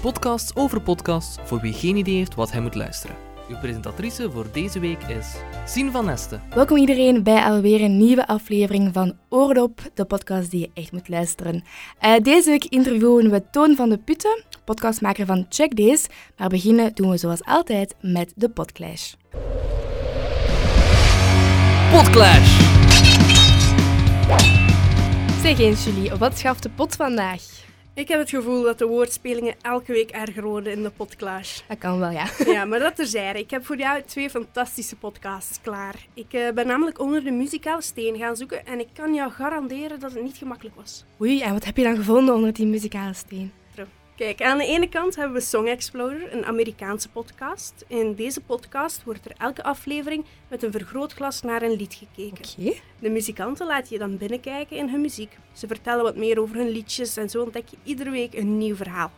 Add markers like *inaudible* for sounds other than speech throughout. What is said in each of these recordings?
Een podcast over podcasts voor wie geen idee heeft wat hij moet luisteren. Uw presentatrice voor deze week is Sien van Nesten. Welkom iedereen bij alweer een nieuwe aflevering van Oordop, de podcast die je echt moet luisteren. Uh, deze week interviewen we Toon van de Putten, podcastmaker van Check Days. Maar beginnen doen we zoals altijd met de Podclash. Podclash! Zeg eens Julie, wat schaft de pot vandaag? Ik heb het gevoel dat de woordspelingen elke week erger worden in de podcast. Dat kan wel, ja. *laughs* Ja, maar dat terzijde. Ik heb voor jou twee fantastische podcasts klaar. Ik uh, ben namelijk onder de muzikale steen gaan zoeken en ik kan jou garanderen dat het niet gemakkelijk was. Oei, en wat heb je dan gevonden onder die muzikale steen? Kijk, aan de ene kant hebben we Song Explorer, een Amerikaanse podcast. In deze podcast wordt er elke aflevering met een vergrootglas naar een lied gekeken. Okay. De muzikanten laten je dan binnenkijken in hun muziek. Ze vertellen wat meer over hun liedjes en zo ontdek je iedere week een nieuw verhaal.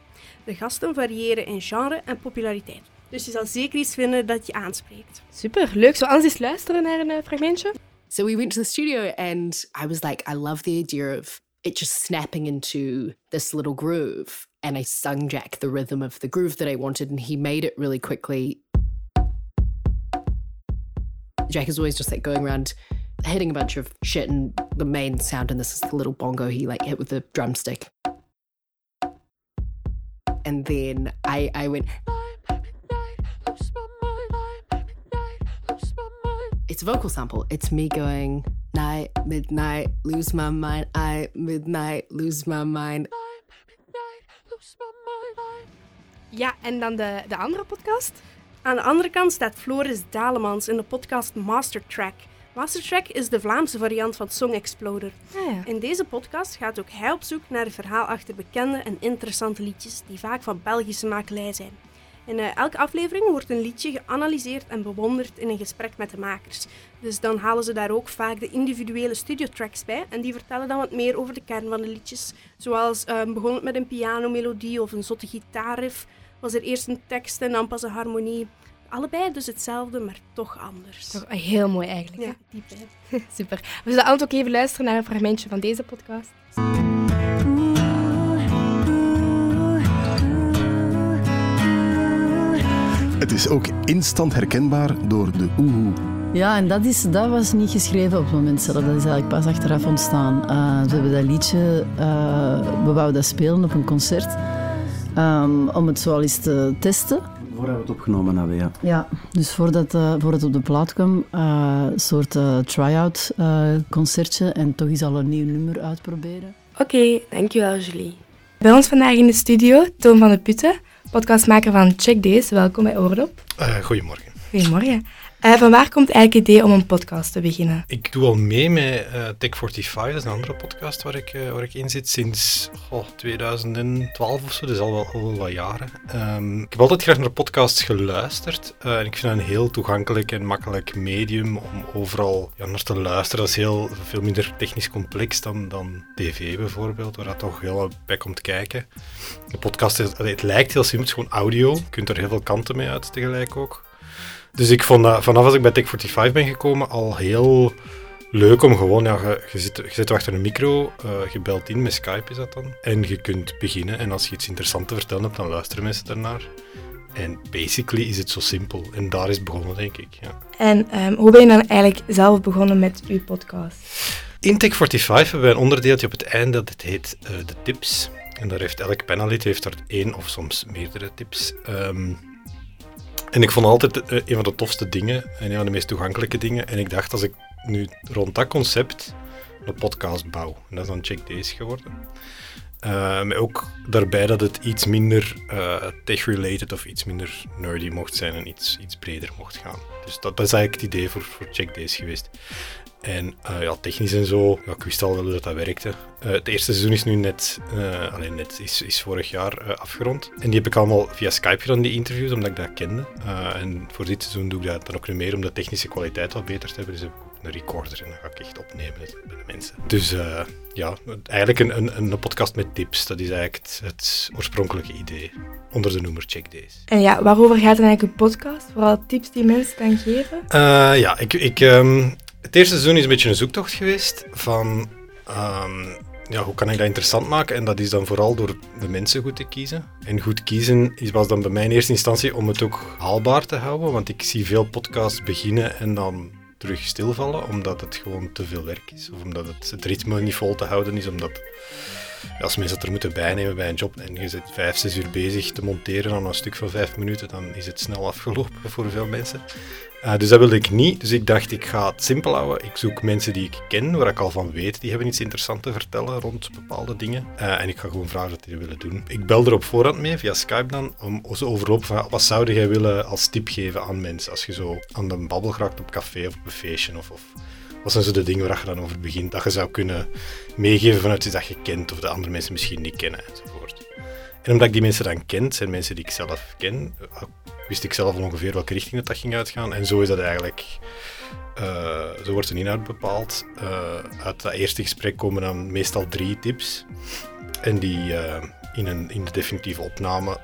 De gasten variëren in genre en populariteit. Dus je zal zeker iets vinden dat je aanspreekt. Super, leuk. Zo anders eens luisteren naar een uh, fragmentje? So we went to the studio and I was like, I love the idea of it just snapping into this little groove. And I sung Jack the rhythm of the groove that I wanted, and he made it really quickly. Jack is always just like going around hitting a bunch of shit, and the main sound in this is the little bongo he like hit with the drumstick. And then I, I went. It's a vocal sample. It's me going night, midnight, lose my mind. I midnight, lose my mind. Ja, en dan de, de andere podcast? Aan de andere kant staat Floris Dalemans in de podcast Mastertrack. Mastertrack is de Vlaamse variant van Song Exploder. Ah, ja. In deze podcast gaat ook hij op zoek naar het verhaal achter bekende en interessante liedjes die vaak van Belgische makelij zijn. In uh, elke aflevering wordt een liedje geanalyseerd en bewonderd in een gesprek met de makers. Dus dan halen ze daar ook vaak de individuele studiotracks bij en die vertellen dan wat meer over de kern van de liedjes. Zoals uh, begon het met een pianomelodie of een zotte gitaarriff, was er eerst een tekst en dan pas een harmonie. Allebei dus hetzelfde, maar toch anders. Toch heel mooi eigenlijk. Ja, diep? *laughs* Super. We zullen altijd ook even luisteren naar een fragmentje van deze podcast. Het is ook instant herkenbaar door de oehoe. Ja, en dat, is, dat was niet geschreven op het moment zelf. Dat is eigenlijk pas achteraf ontstaan. Uh, we hebben dat liedje, uh, we wouden dat spelen op een concert. Um, om het zo al eens te testen. Voordat we het opgenomen hadden, ja. Ja, dus voordat, uh, voordat het op de plaat kwam, een soort try-out concertje. En toch eens al een nieuw nummer uitproberen. Oké, okay, dankjewel Julie. Bij ons vandaag in de studio, Toon van de Putten, podcastmaker van Check Days. Welkom bij Oordop. Uh, goedemorgen. Goedemorgen. Uh, van waar komt eigenlijk het idee om een podcast te beginnen? Ik doe al mee met uh, Tech45, dat is een andere podcast waar ik, uh, waar ik in zit, sinds oh, 2012 of zo, dus al wel, al wat jaren. Um, ik heb altijd graag naar podcasts geluisterd en ik vind dat een heel toegankelijk en makkelijk medium om overal naar te luisteren. Dat is heel, veel minder technisch complex dan, dan tv bijvoorbeeld, waar dat toch heel wat bij komt kijken. De podcast, het lijkt heel simpel, het is gewoon audio. Je kunt er heel veel kanten mee uit tegelijk ook. Dus ik vond dat vanaf als ik bij Tech45 ben gekomen al heel leuk om gewoon, ja, je, je, zit, je zit achter een micro, uh, je belt in, met Skype is dat dan. En je kunt beginnen en als je iets interessants te vertellen hebt, dan luisteren mensen daarnaar. En basically is het zo simpel. En daar is het begonnen, denk ik. Ja. En um, hoe ben je dan eigenlijk zelf begonnen met uw podcast? In Tech45 hebben we een onderdeeltje op het einde dat het heet uh, de tips. En daar heeft elk panelid heeft er één of soms meerdere tips. Um, en ik vond altijd uh, een van de tofste dingen en een van de meest toegankelijke dingen. En ik dacht, als ik nu rond dat concept een podcast bouw, en dat is dan Check Days geworden. Uh, maar ook daarbij dat het iets minder uh, tech-related of iets minder nerdy mocht zijn en iets, iets breder mocht gaan. Dus dat, dat is eigenlijk het idee voor, voor Check Days geweest. En uh, ja, technisch en zo, ja, ik wist al wel hoe dat, dat werkte. Uh, het eerste seizoen is nu net, uh, alleen net is, is vorig jaar afgerond. En die heb ik allemaal via Skype gedaan, die interviews, omdat ik dat kende. en voor dit seizoen doe ik dat dan ook niet meer om de technische kwaliteit wat beter te hebben. Dus heb ik ook een recorder en dan ga ik echt opnemen bij de mensen. Dus ja, eigenlijk een, een, een podcast met tips. Dat is eigenlijk het, het oorspronkelijke idee onder de noemer Check Days. En ja, waarover gaat dan eigenlijk uw podcast? Vooral tips die mensen dan geven? ja, ik... ik um, het eerste seizoen is een beetje een zoektocht geweest van... Um, ja, hoe kan ik dat interessant maken? En dat is dan vooral door de mensen goed te kiezen. En goed kiezen was dan bij mij in eerste instantie om het ook haalbaar te houden. Want ik zie veel podcasts beginnen en dan terug stilvallen, omdat het gewoon te veel werk is. Of omdat het, het ritme niet vol te houden is, omdat als mensen het er moeten bijnemen bij een job en je zit vijf, zes uur bezig te monteren aan een stuk van vijf minuten, dan is het snel afgelopen voor veel mensen. Uh, dus dat wilde ik niet. Dus ik dacht, ik ga het simpel houden. Ik zoek mensen die ik ken, waar ik al van weet, die hebben iets interessants te vertellen rond bepaalde dingen. Uh, en ik ga gewoon vragen wat die willen doen. Ik bel er op voorhand mee, via Skype dan, om ze overlopen van wat zou jij willen als tip geven aan mensen als je zo aan de babbel raakt op café of op een feestje of, of wat zijn zo de dingen waar je dan over begint, dat je zou kunnen meegeven vanuit iets dat je kent of de andere mensen misschien niet kennen enzovoort. En omdat ik die mensen dan ken, zijn mensen die ik zelf ken, wist ik zelf ongeveer welke richting dat, dat ging uitgaan. En zo is dat eigenlijk, uh, zo wordt een inhoud bepaald. Uh, uit dat eerste gesprek komen dan meestal drie tips. En die in, een, in de definitieve opname,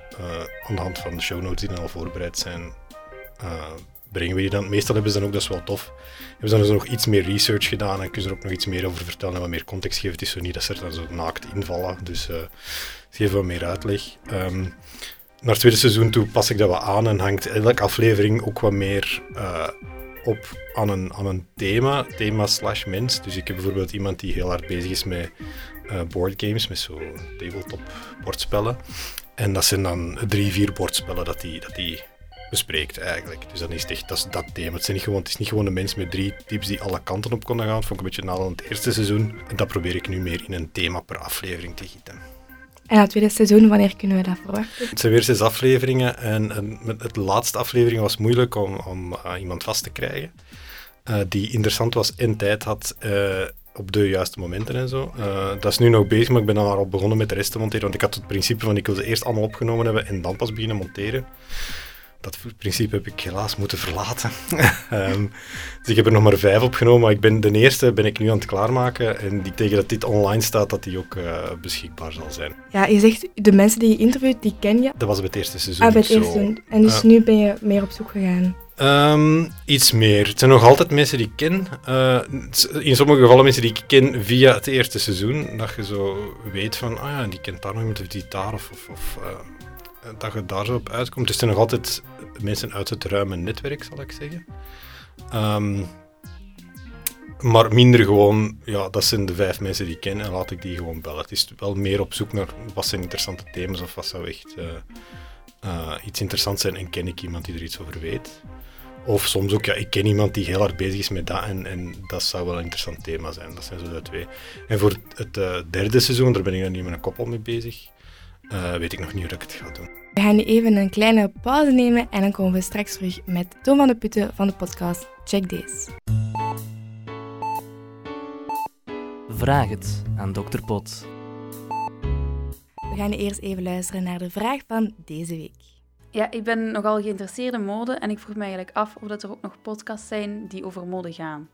aan de hand van de show notes die dan al voorbereid zijn, brengen we die dan. Meestal hebben ze dan ook, dat is wel tof, hebben ze dan dus nog iets meer research gedaan en kunnen ze er ook nog iets meer over vertellen en wat meer context geven. Het is zo niet dat ze er dan zo naakt invallen, dus uh, ze wat meer uitleg. Um, naar het tweede seizoen toe pas ik dat wat aan en hangt elke aflevering ook wat meer uh, op aan een, aan een thema, thema slash mens. Dus ik heb bijvoorbeeld iemand die heel hard bezig is met uh, boardgames, met zo tabletop bordspellen. En dat zijn dan drie, vier bordspellen dat die, dat die bespreekt eigenlijk. Dus dan is het echt dat, is dat thema. Het, zijn niet gewoon, het is niet gewoon een mens met drie tips die alle kanten op konden gaan. Dat vond ik een beetje nadeel in het eerste seizoen. En dat probeer ik nu meer in een thema per aflevering te gieten. En het tweede seizoen, wanneer kunnen we dat verwachten? Het zijn weer zes afleveringen en, en met het laatste aflevering was moeilijk om, om uh, iemand vast te krijgen. Uh, die interessant was en tijd had uh, op de juiste momenten en zo. dat is nu nog bezig, maar ik ben dan al begonnen met de rest te monteren. Want ik had het principe van ik wil ze eerst allemaal opgenomen hebben en dan pas beginnen monteren dat principe heb ik helaas moeten verlaten. um, *laughs* dus ik heb er nog maar vijf opgenomen, maar ik ben, de eerste ben ik nu aan het klaarmaken. En die, tegen dat dit online staat, dat die ook uh, beschikbaar zal zijn. Ja, je zegt de mensen die je interviewt, die ken je. Dat was bij het eerste seizoen. Ah, bij het eerste seizoen. En dus uh, nu ben je meer op zoek gegaan. Um, iets meer. Het zijn nog altijd mensen die ik ken. Uh, in sommige gevallen mensen die ik ken via het eerste seizoen. Dat je zo weet van, ah ja, die kent daar nog iemand of die daar of... of, of dat je daar zo op uitkomt. Het zijn nog altijd mensen uit het ruime netwerk, zal ik zeggen. Um, maar minder gewoon, ja, dat zijn de vijf mensen die ik ken en laat ik die gewoon bellen. Het is wel meer op zoek naar wat zijn interessante thema's of wat zou echt uh, uh, iets interessants zijn en ken ik iemand die er iets over weet. Of soms ook, ja, ik ken iemand die heel hard bezig is met dat en, en dat zou wel een interessant thema zijn. Dat zijn zo de twee. En voor het uh, derde seizoen, daar ben ik dan nu met een koppel mee bezig. Weet ik nog niet hoe ik het ga doen. We gaan nu even een kleine pauze nemen en dan komen we straks terug met Toon van de Putten van de podcast Check This. Vraag het aan Dr. Pot. We gaan eerst even luisteren naar de vraag van deze week. Ja, ik ben nogal geïnteresseerd in mode en ik vroeg me eigenlijk af of dat er ook nog podcasts zijn die over mode gaan.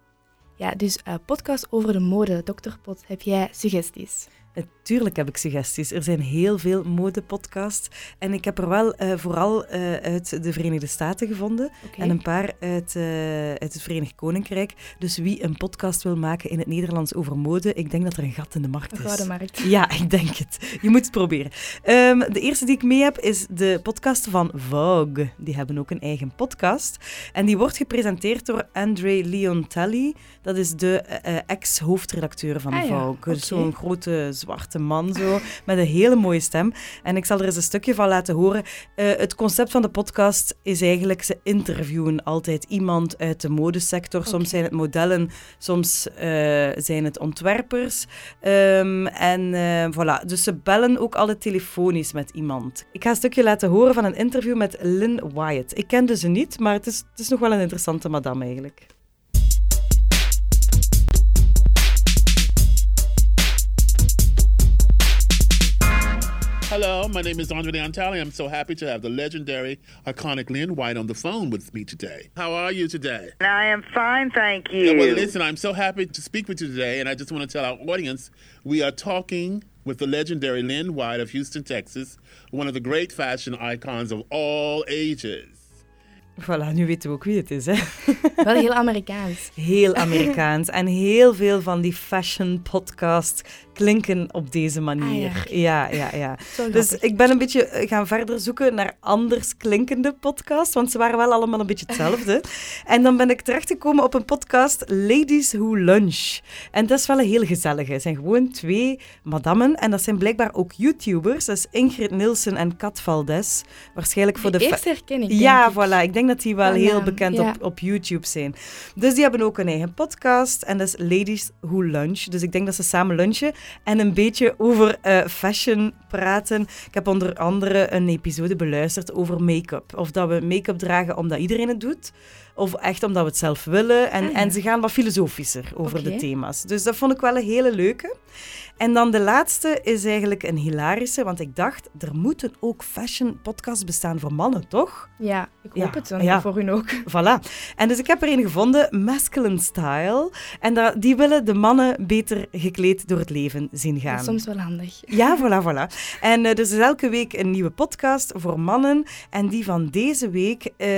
Ja, dus uh, podcast over de mode. Dr. Pot, heb jij suggesties? Natuurlijk heb ik suggesties. Er zijn heel veel modepodcasts. En ik heb er wel uh, vooral uh, uit de Verenigde Staten gevonden. Okay. En een paar uit, uh, uit het Verenigd Koninkrijk. Dus wie een podcast wil maken in het Nederlands over mode, ik denk dat er een gat in de markt is. Een gouden markt. Ja, *laughs* ik denk het. Je moet het proberen. Um, de eerste die ik mee heb is de podcast van Vogue. Die hebben ook een eigen podcast. En die wordt gepresenteerd door Andre Leontelli. Dat is de ex-hoofdredacteur van ah, Vogue. Ja. Okay. Zo'n grote zwarte man zo, met een hele mooie stem. En ik zal er eens een stukje van laten horen. Uh, het concept van de podcast is eigenlijk, ze interviewen altijd iemand uit de modesector. Okay. Soms zijn het modellen, soms uh, zijn het ontwerpers. Um, en uh, voilà, dus ze bellen ook altijd telefonisch met iemand. Ik ga een stukje laten horen van een interview met Lynn Wyatt. Ik kende ze niet, maar het is, het is nog wel een interessante madame eigenlijk. Hello, my name is Andre Leontali. I'm so happy to have the legendary, iconic Lynn White on the phone with me today. How are you today? I am fine, thank you. Yeah, well, listen, I'm so happy to speak with you today, and I just want to tell our audience we are talking with the legendary Lynn White of Houston, Texas, one of the great fashion icons of all ages. Voilà, nu weten we ook wie het is. Hè? *laughs* Wel heel Amerikaans. Heel Amerikaans. En heel veel van die fashion podcasts klinken op deze manier. Ah, ja, ja, ja. *laughs* Dus ik ben een beetje eh, gaan verder zoeken naar anders klinkende podcasts, want ze waren wel allemaal een beetje hetzelfde. *laughs* en dan ben ik terechtgekomen op een podcast Ladies Who Lunch. En dat is wel een heel gezellige. Het zijn gewoon twee madammen en dat zijn blijkbaar ook YouTubers. Dat is Ingrid Nielsen en Kat Valdes. Waarschijnlijk voor Die de... fa- eerste herken ik, Ja, voilà. Ik denk dat die wel heel naam, bekend ja. op, op YouTube zijn. Dus die hebben ook een eigen podcast en dat is Ladies Who Lunch. Dus ik denk dat ze samen lunchen en een beetje over eh, fashion praten. Ik heb onder andere een episode beluisterd over make-up. Of dat we make-up dragen omdat iedereen het doet, of echt omdat we het zelf willen. En, Ah, ja. en ze gaan wat filosofischer over de thema's. Dus dat vond ik wel een hele leuke. En dan de laatste is eigenlijk een hilarische, want ik dacht, er moeten ook fashion podcasts bestaan voor mannen, toch? Ja, ik hoop Ja, het dan ja. voor hun ook. *laughs* Voilà. En dus ik heb er een gevonden, Masculine Style. En die willen de mannen beter gekleed door het leven zien gaan. Dat is soms wel handig. Ja, *laughs* voilà, voilà. En eh, dus is elke week een nieuwe podcast voor mannen. En die van deze week eh,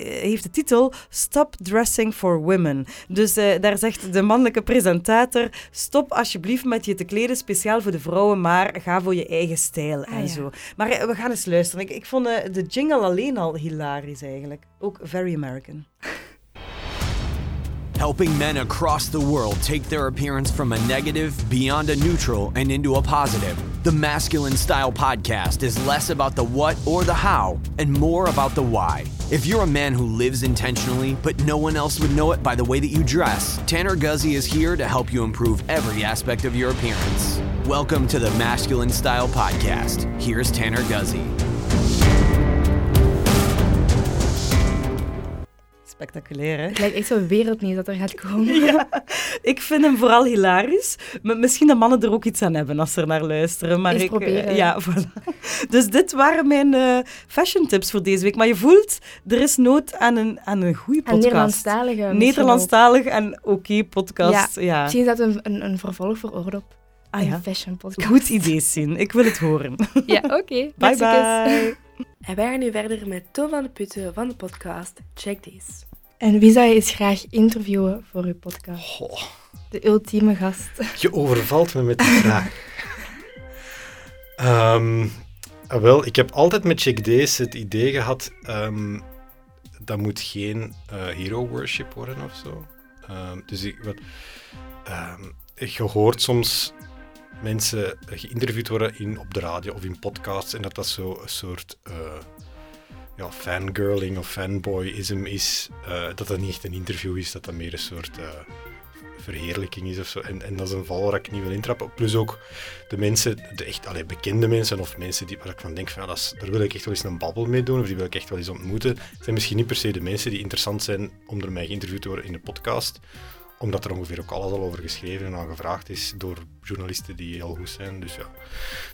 heeft de titel Stop Dressing for Women. Dus eh, daar zegt de mannelijke presentator, stop alsjeblieft met je te kleden speciaal voor de vrouwen, maar ga voor je eigen stijl en Ah, ja. zo. Maar eh, we gaan eens luisteren. Ik, ik vond eh, de jingle alleen al hilarisch eigenlijk. Ook very American. helping men across the world take their appearance from a negative beyond a neutral and into a positive. The Masculine Style Podcast is less about the what or the how and more about the why. If you're a man who lives intentionally, but no one else would know it by the way that you dress, Tanner Guzzi is here to help you improve every aspect of your appearance. Welcome to the Masculine Style Podcast. Here's Tanner Guzzi. Spectaculair, hè? Het lijkt echt zo wereldnieuws dat er gaat komen. *laughs* Ja, ik vind hem vooral hilarisch. Misschien dat mannen er ook iets aan hebben als ze er naar luisteren. Maar Eens ik, eh, proberen. ja, *laughs* voilà. Dus dit waren mijn eh, fashion tips voor deze week. Maar je voelt, er is nood aan een, aan een goede podcast. Nederlandstalige misschien Nederlandstalig en oké podcast. Ja, Ja. misschien is dat een, een, een vervolg voor Oordop. Ah, een ja. fashion podcast. Goed idee, zien. Ik wil het horen. *laughs* Ja, oké. Bye bye. En wij gaan nu verder met Toon van de Putten van de podcast Check This. En wie zou je eens graag interviewen voor uw podcast? De ultieme gast. Je overvalt me met die vraag. Ehm, wel, ik heb altijd met Check Days het idee gehad, ehm, dat moet geen eh, hero worship worden of zo. Ehm, dus ik, wat, je hoort soms mensen geïnterviewd worden in, op de radio of in podcasts en dat dat zo een soort eh, ja, fangirling of fanboyism is. eh, dat dat niet echt een interview is, dat dat meer een soort... eh, verheerlijking is of zo. En, en dat is een val waar ik niet wil intrappen. Plus ook de mensen, de echt allee, bekende mensen of mensen die, waar ik van denk, ja, dat daar wil ik echt wel eens een babbel mee doen of die wil ik echt wel eens ontmoeten, zijn misschien niet per se de mensen die interessant zijn om door mij geïnterviewd te worden in de podcast omdat er ongeveer ook alles al over geschreven en aan gevraagd is door journalisten die heel goed zijn. Dus ja.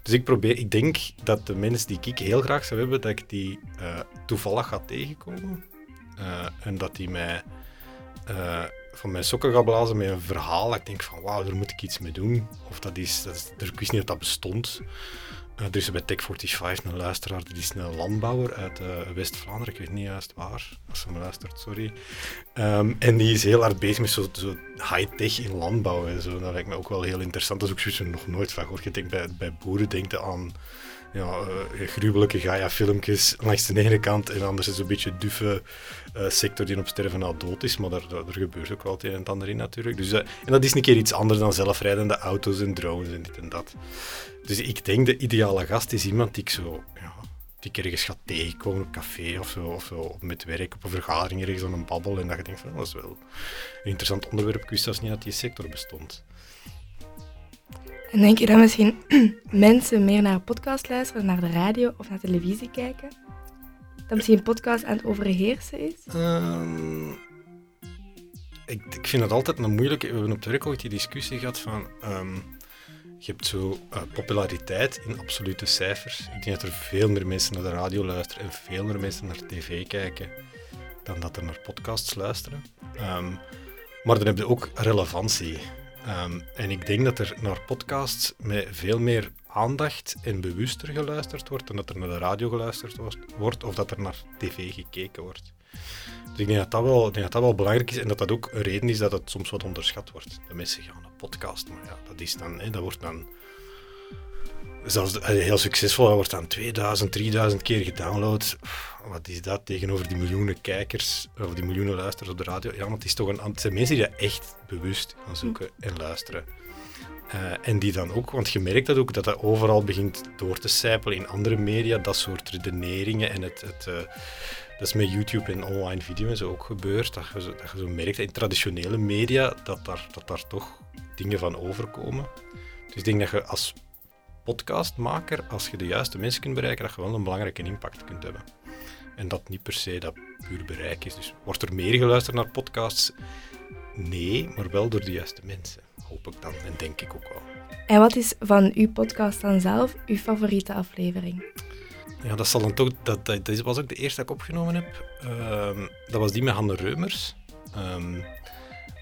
Dus ik probeer, ik denk dat de mensen die ik heel graag zou hebben, dat ik die eh, toevallig ga tegenkomen. Eh, en dat die mij eh, van mijn sokken gaat blazen met een verhaal. Ik denk van wauw, daar moet ik iets mee doen. Of dat is, dat is ik wist niet dat dat bestond. Eh, er bij Tech45 een luisteraar, die is een landbouwer uit eh, West-Vlaanderen, ik weet niet juist waar, als ze me luistert, sorry. Ehm, en die is heel hard bezig met zo, zo high-tech in landbouw en zo. Dat lijkt me ook wel heel interessant. Dat is ook zoiets nog nooit van gehoord. Je denkt bij, bij boeren denkt aan ja, eh, gruwelijke Gaia-filmpjes langs de ene kant en anders is een beetje duffe eh, sector die op sterven na dood is, maar daar, daar, gebeurt ook wel het een en ander in natuurlijk. Dus, eh, en dat is een keer iets anders dan zelfrijdende auto's en drones en dit en dat. Dus ik denk de ideale gast is iemand die ik zo, ja, die ergens ga tegenkomen op café of zo, of zo met werk op een vergadering ergens aan een babbel en dat je denkt van, dat is wel een interessant onderwerp, ik wist zelfs niet dat die sector bestond. En denk je dat misschien *clears throat* mensen meer naar podcast luisteren, naar de radio of naar televisie kijken? Dat misschien een podcast aan het overheersen is? Ehm, ik, ik vind het altijd een moeilijke. We hebben op het werk die discussie gehad van. ehm, je hebt zo eh, populariteit in absolute cijfers. Ik denk dat er veel meer mensen naar de radio luisteren en veel meer mensen naar tv kijken dan dat er naar podcasts luisteren. Ehm, maar dan heb je ook relevantie. Ehm, en ik denk dat er naar podcasts met veel meer aandacht en bewuster geluisterd wordt dan dat er naar de radio geluisterd wordt of dat er naar tv gekeken wordt. Dus ik denk dat dat, wel, dat dat wel belangrijk is en dat dat ook een reden is dat het soms wat onderschat wordt. De mensen gaan een podcast, maar ja, dat is dan, hè, dat wordt dan zelfs heel succesvol, dat wordt dan 2000, 3000 keer gedownload. Wat is dat tegenover die miljoenen kijkers of die miljoenen luisteraars op de radio? Ja, want het, is toch een, het zijn mensen die dat echt bewust gaan zoeken en luisteren. Uh, en die dan ook, want je merkt dat ook, dat dat overal begint door te sijpelen in andere media, dat soort redeneringen en het, het uh, dat is met YouTube en online video en zo ook gebeurd, dat je, zo, dat je zo merkt in traditionele media dat daar, dat daar toch dingen van overkomen. Dus ik denk dat je als podcastmaker, als je de juiste mensen kunt bereiken, dat je wel een belangrijke impact kunt hebben. En dat niet per se dat puur bereik is. Dus wordt er meer geluisterd naar podcasts? Nee, maar wel door de juiste mensen. Hoop ik dan en denk ik ook wel. En wat is van uw podcast dan zelf uw favoriete aflevering? Ja, dat, zal dan toch, dat, dat, was ook de eerste dat ik opgenomen heb. Uh, dat was die met Hanne Reumers. Um,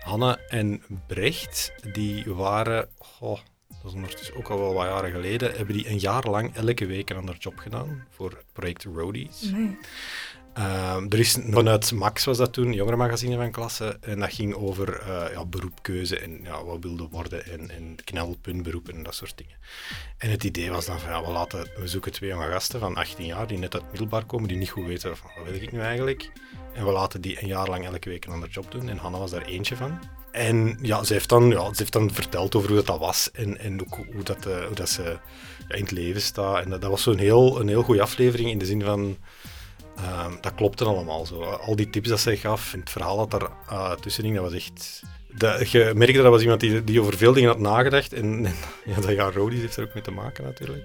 Hanne en Brecht, die waren, oh, dat is ondertussen ook al wel wat jaren geleden, hebben die een jaar lang elke week een ander job gedaan voor het project Roadies. Nee. Uh, er is vanuit Max was dat toen, jongerenmagazine van klasse, en dat ging over uh, ja, beroepkeuze en ja, wat wilde worden en, en knelpuntberoepen en dat soort dingen. En het idee was dan van, ja, we, laten, we zoeken twee jonge gasten van 18 jaar die net uit middelbaar komen, die niet goed weten van, wat wil ik nu eigenlijk. En we laten die een jaar lang elke week een ander job doen en Hanna was daar eentje van. En ja, ze heeft dan, ja, ze heeft dan verteld over hoe dat, dat was en, en ook hoe dat, uh, hoe dat ze ja, in het leven staat. En dat, was zo'n heel, een heel goede aflevering in de zin van Um, dat klopte allemaal zo. Al die tips dat zij gaf, en het verhaal dat daar uh, tussen ging, dat was echt... Dat, je merkte dat was iemand die, die over veel dingen had nagedacht. En, *laughs* ja, dat ja, Rodies heeft er ook mee te maken natuurlijk.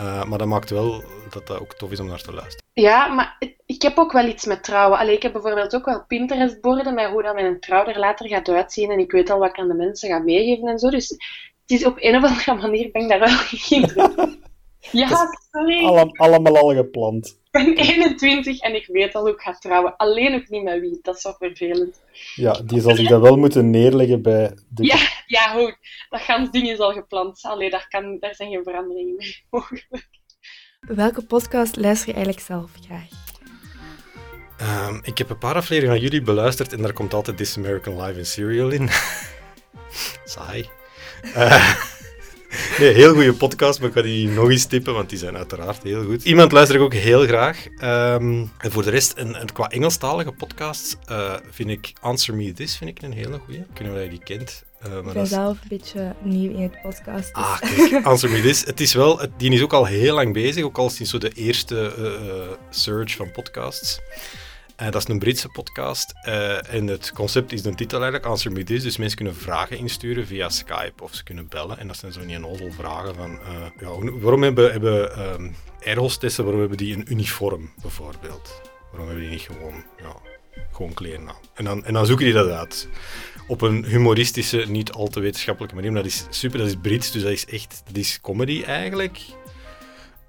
Uh, maar dat maakt wel dat dat ook tof is om naar te luisteren. Ja, maar ik heb ook wel iets met trouwen. Allee, ik heb bijvoorbeeld ook wel Pinterest-borden met hoe dat mijn trouw er later gaat uitzien. En ik weet al wat ik aan de mensen ga meegeven en zo. Dus het is op een of andere *laughs* manier ben ik daar wel *laughs* geïnteresseerd *laughs* Ja, sorry. allemaal al gepland. Ik ben 21 en ik weet al hoe ik ga trouwen. Alleen ook niet met wie. Dat is wel vervelend. Ja, die zal zich dan wel moeten neerleggen bij de... Ja, ja goed. Dat gaan dingen al gepland. Allee, daar, kan, daar zijn geen veranderingen mee *laughs* mogelijk. Welke podcast luister je eigenlijk zelf graag? Um, ik heb een paar afleveringen van jullie beluisterd en daar komt altijd This American Live in Serial in. *laughs* Saai. Uh, Nee, *laughs* heel goede podcast, maar ik ga die nog eens tippen, want die zijn uiteraard heel goed. Iemand luister ik ook heel graag. Um, en voor de rest, een, een qua Engelstalige podcast uh, vind ik Answer Me This vind ik een hele goede. Of je die kent. Uh, ik ben zelf een beetje nieuw in het podcast. Dus. Ah, kijk, Answer Me This. Het is wel, het, die is ook al heel lang bezig, ook al sinds zo de eerste uh, search van podcasts. Uh, dat is een Britse podcast. Uh, en het concept is de titel eigenlijk, Answer Me This. Dus mensen kunnen vragen insturen via Skype of ze kunnen bellen. En dat zijn zo'n onnozel vragen van... Uh, ja, waarom hebben, hebben um, airhostessen, waarom hebben die een uniform, bijvoorbeeld? Waarom hebben die niet gewoon, ja, gewoon kleren aan? En dan, en dan zoeken die dat uit. Op een humoristische, niet al te wetenschappelijke manier. Maar dat is super, dat is Brits, dus dat is echt... Dat is comedy eigenlijk.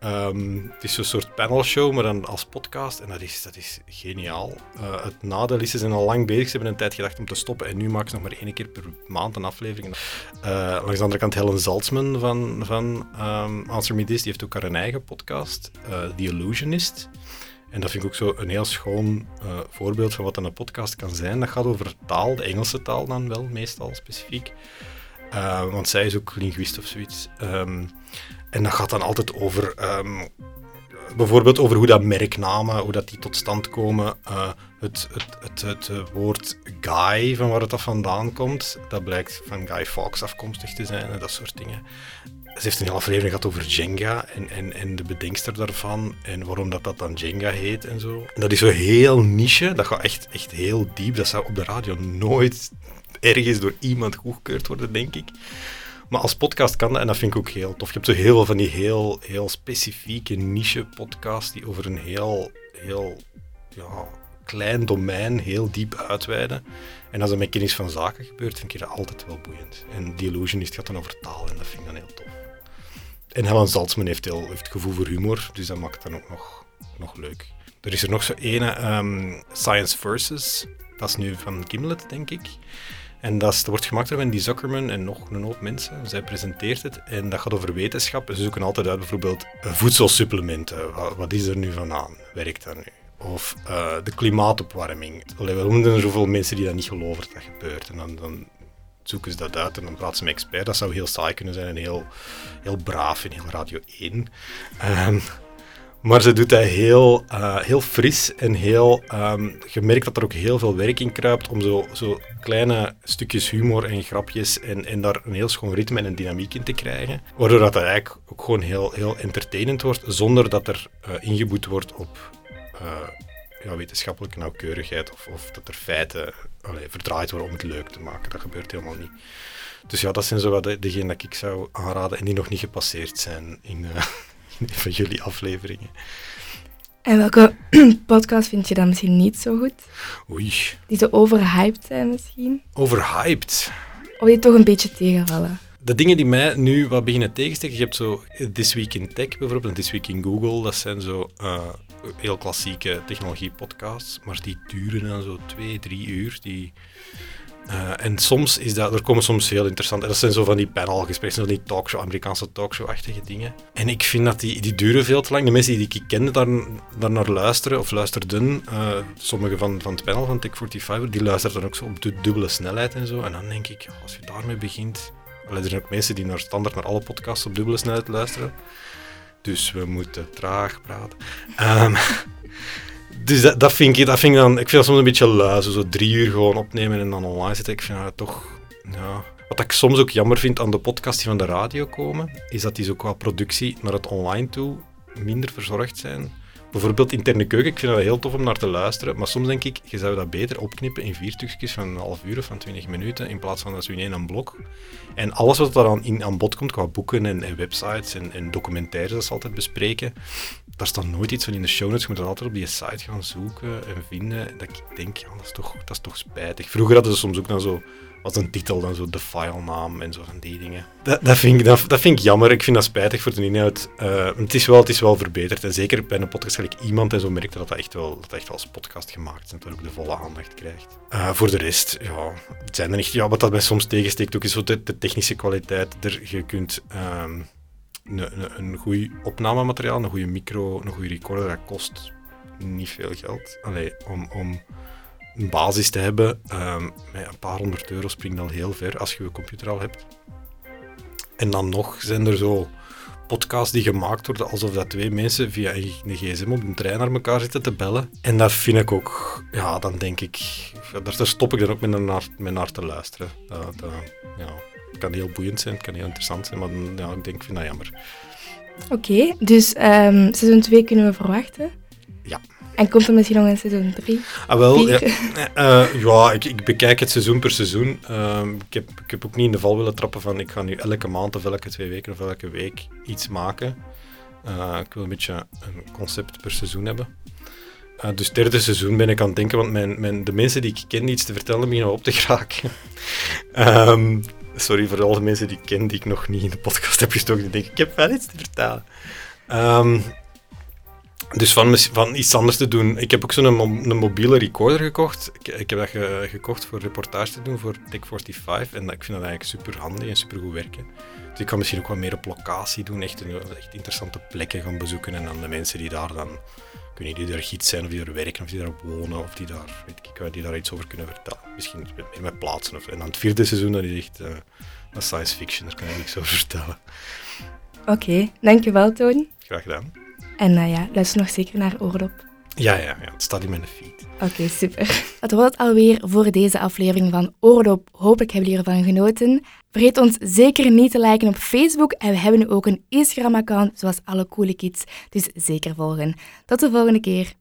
Um, het is een soort panelshow, maar dan als podcast. En dat is, dat is geniaal. Uh, het nadeel is, ze zijn al lang bezig. Ze hebben een tijd gedacht om te stoppen. En nu maken ze nog maar één keer per maand een aflevering. Uh, langs de andere kant Helen Zaltzman van, van um, Answer Me This. Die heeft ook haar eigen podcast. Uh, The Illusionist. En dat vind ik ook zo een heel schoon voorbeeld van wat een podcast kan zijn. Dat gaat over taal, de Engelse taal dan wel, meestal specifiek. want zij is ook linguist of zoiets. Um, en dat gaat dan altijd over, um, bijvoorbeeld over hoe dat merknamen, hoe dat die tot stand komen. Uh, het, het, het, het, woord guy, van waar het af vandaan komt, dat blijkt van Guy Fawkes afkomstig te zijn en dat soort dingen. Ze heeft een hele aflevering gehad over Jenga en, en, en de bedenkster daarvan en waarom dat, dat dan Jenga heet en zo. En dat is zo heel niche, dat gaat echt, echt heel diep. Dat zou op de radio nooit ergens door iemand goedgekeurd worden, denk ik. Maar als podcast kan dat en dat vind ik ook heel tof. Je hebt zo heel veel van die heel, heel specifieke niche-podcasts die over een heel, heel ja, klein domein heel diep uitweiden. En als dat met kennis van zaken gebeurt, vind ik dat altijd wel boeiend. En die Illusionist gaat dan over taal en dat vind ik dan heel tof. En Helen Zaltzman heeft, heel, heeft gevoel voor humor, dus dat maakt het dan ook nog, nog leuk. Er is er nog zo ene, um, Science Versus. Dat is nu van Gimlet, denk ik. En dat, wordt gemaakt door Wendy Zuckerman en nog een hoop mensen. Zij presenteert het en dat gaat over wetenschap. Ze zoeken altijd uit bijvoorbeeld eh, voedselsupplementen. Wat, wat is er nu van aan? Werkt dat nu? Of uh, de klimaatopwarming. Allee, we noemen er zoveel mensen die dat niet geloven dat dat gebeurt. En dan, dan zoeken ze dat uit en dan praten ze met experts. Dat zou heel saai kunnen zijn en heel, heel braaf in heel Radio 1. Um, maar ze doet dat heel, uh, heel fris en heel... Um, je merkt dat er ook heel veel werk in kruipt om zo, zo kleine stukjes humor en grapjes en, en daar een heel schoon ritme en een dynamiek in te krijgen. Waardoor dat eigenlijk ook gewoon heel, heel entertainend wordt, zonder dat er uh, ingeboet wordt op uh, ja, wetenschappelijke nauwkeurigheid of, of dat er feiten verdraaid worden om het leuk te maken. Dat gebeurt helemaal niet. Dus ja, dat zijn zo degenen dat ik zou aanraden en die nog niet gepasseerd zijn in *laughs* van jullie afleveringen. En welke *clears throat* podcast vind je dan misschien niet zo goed? Oei. Die zo overhyped zijn misschien? Overhyped? Of die toch een beetje tegenvallen? de dingen die mij nu wat beginnen tegensteken, je hebt zo This Week in Tech bijvoorbeeld en This Week in Google, dat zijn zo uh, heel klassieke technologie-podcasts, maar die duren dan zo twee, drie uur. Die, uh, en soms is dat, er komen soms heel interessant, dat zijn zo van die panelgesprekken, van die talkshow, Amerikaanse talkshow-achtige dingen. En ik vind dat die, die duren veel te lang. De mensen die ik kende daar, daar naar luisteren, of luisterden, uh, sommige van, van het panel van Tech45, die luisteren dan ook zo op de dubbele snelheid en zo. En dan denk ik, als je daarmee begint, er zijn ook mensen die naar standaard naar alle podcasts op dubbele snelheid luisteren. Dus we moeten traag praten. Um, *laughs* dus dat, vind ik, dat vind ik dan... Ik vind dat soms een beetje lui. Zo, drie uur gewoon opnemen en dan online zitten. Ik vind dat toch... Ja. Wat ik soms ook jammer vind aan de podcasts die van de radio komen, is dat die zo qua productie naar het online toe minder verzorgd zijn. Bijvoorbeeld interne keuken, ik vind dat heel tof om naar te luisteren, maar soms denk ik, je zou dat beter opknippen in vier stukjes van een half uur of van twintig minuten, in plaats van dat zo in één blok. En alles wat er aan, in, aan bod komt, qua boeken en, en websites en, en, documentaires, dat ze altijd bespreken, daar staat nooit iets van in de show notes. Je moet dat altijd op die site gaan zoeken en vinden. Dat ik denk, ja, dat is toch, dat is toch spijtig. Vroeger hadden ze soms ook dan zo wat een titel, dan zo de filenaam en zo van die dingen. Dat, dat, vind ik, dat, vind ik jammer. Ik vind dat spijtig voor de inhoud. Uh, het, is wel, het is wel verbeterd. En zeker bij een podcast gelijk iemand en zo merkte dat dat echt wel, dat echt wel als podcast gemaakt is. En dat ook de volle aandacht krijgt. Uh, voor de rest, ja, het zijn er niet, ja, wat dat mij soms tegensteekt ook is zo de, technische kwaliteit. Er, je kunt... Um, een, een, een goed opnamemateriaal, een goede micro, een goede recorder, dat kost niet veel geld. Allee, om, om een basis te hebben, met een paar honderd euro springt al heel ver als je je computer al hebt. En dan nog zijn er zo podcasts die gemaakt worden alsof dat twee mensen via een gsm op een trein naar elkaar zitten te bellen. En dat vind ik ook, ja, dan denk ik, daar, daar stop ik dan ook met naar, met naar te luisteren. Dat, dat, ja, het kan heel boeiend zijn, het kan heel interessant zijn, maar ja, ik denk, ik vind dat jammer. Oké, okay, dus um, seizoen 2 kunnen we verwachten? Ja. En komt er misschien nog een seizoen 3? Ah, wel, ja, uh, ja ik, ik, bekijk het seizoen per seizoen. Uh, ik, heb, ik heb ook niet in de val willen trappen van ik ga nu elke maand of elke twee weken of elke week iets maken. Uh, ik wil een beetje een concept per seizoen hebben. Dus derde seizoen ben ik aan het denken, want mijn, mijn, de mensen die ik ken die iets te vertellen beginnen op te geraken. um, *laughs* sorry voor alle mensen die ik ken die ik nog niet in de podcast heb gestoken. Die denken, ik heb wel iets te vertellen. Um, dus van, van iets anders te doen. Ik heb ook zo'n een mobiele recorder gekocht. Ik, ik heb dat ge, gekocht voor reportage te doen voor Tech45. En ik vind dat eigenlijk super handig en super goed werken. Dus ik kan misschien ook wat meer op locatie doen. Echt, echt interessante plekken gaan bezoeken. En dan de mensen die daar dan kunnen die daar gids zijn, of die er werken, of die daar wonen, of die daar, weet ik, die daar iets over kunnen vertellen. Misschien meer met plaatsen. Of, en dan het vierde seizoen, dat is echt uh, science fiction, daar kan ik niks over vertellen. Oké, okay, dankjewel Tony. Graag gedaan. En uh, ja, luister nog zeker naar Oordop. Ja, ja, ja, het staat in mijn feed. Oké, okay, super. Dat was het alweer voor deze aflevering van Oordop. Hopelijk hebben jullie ervan genoten. Vergeet ons zeker niet te liken op Facebook en we hebben nu ook een Instagram-account, zoals alle coole kids, dus zeker volgen. Tot de volgende keer.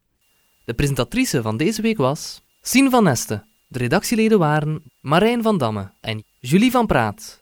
De presentatrice van deze week was Sien van Nesten. De redactieleden waren Marijn van Damme en Julie van Praat.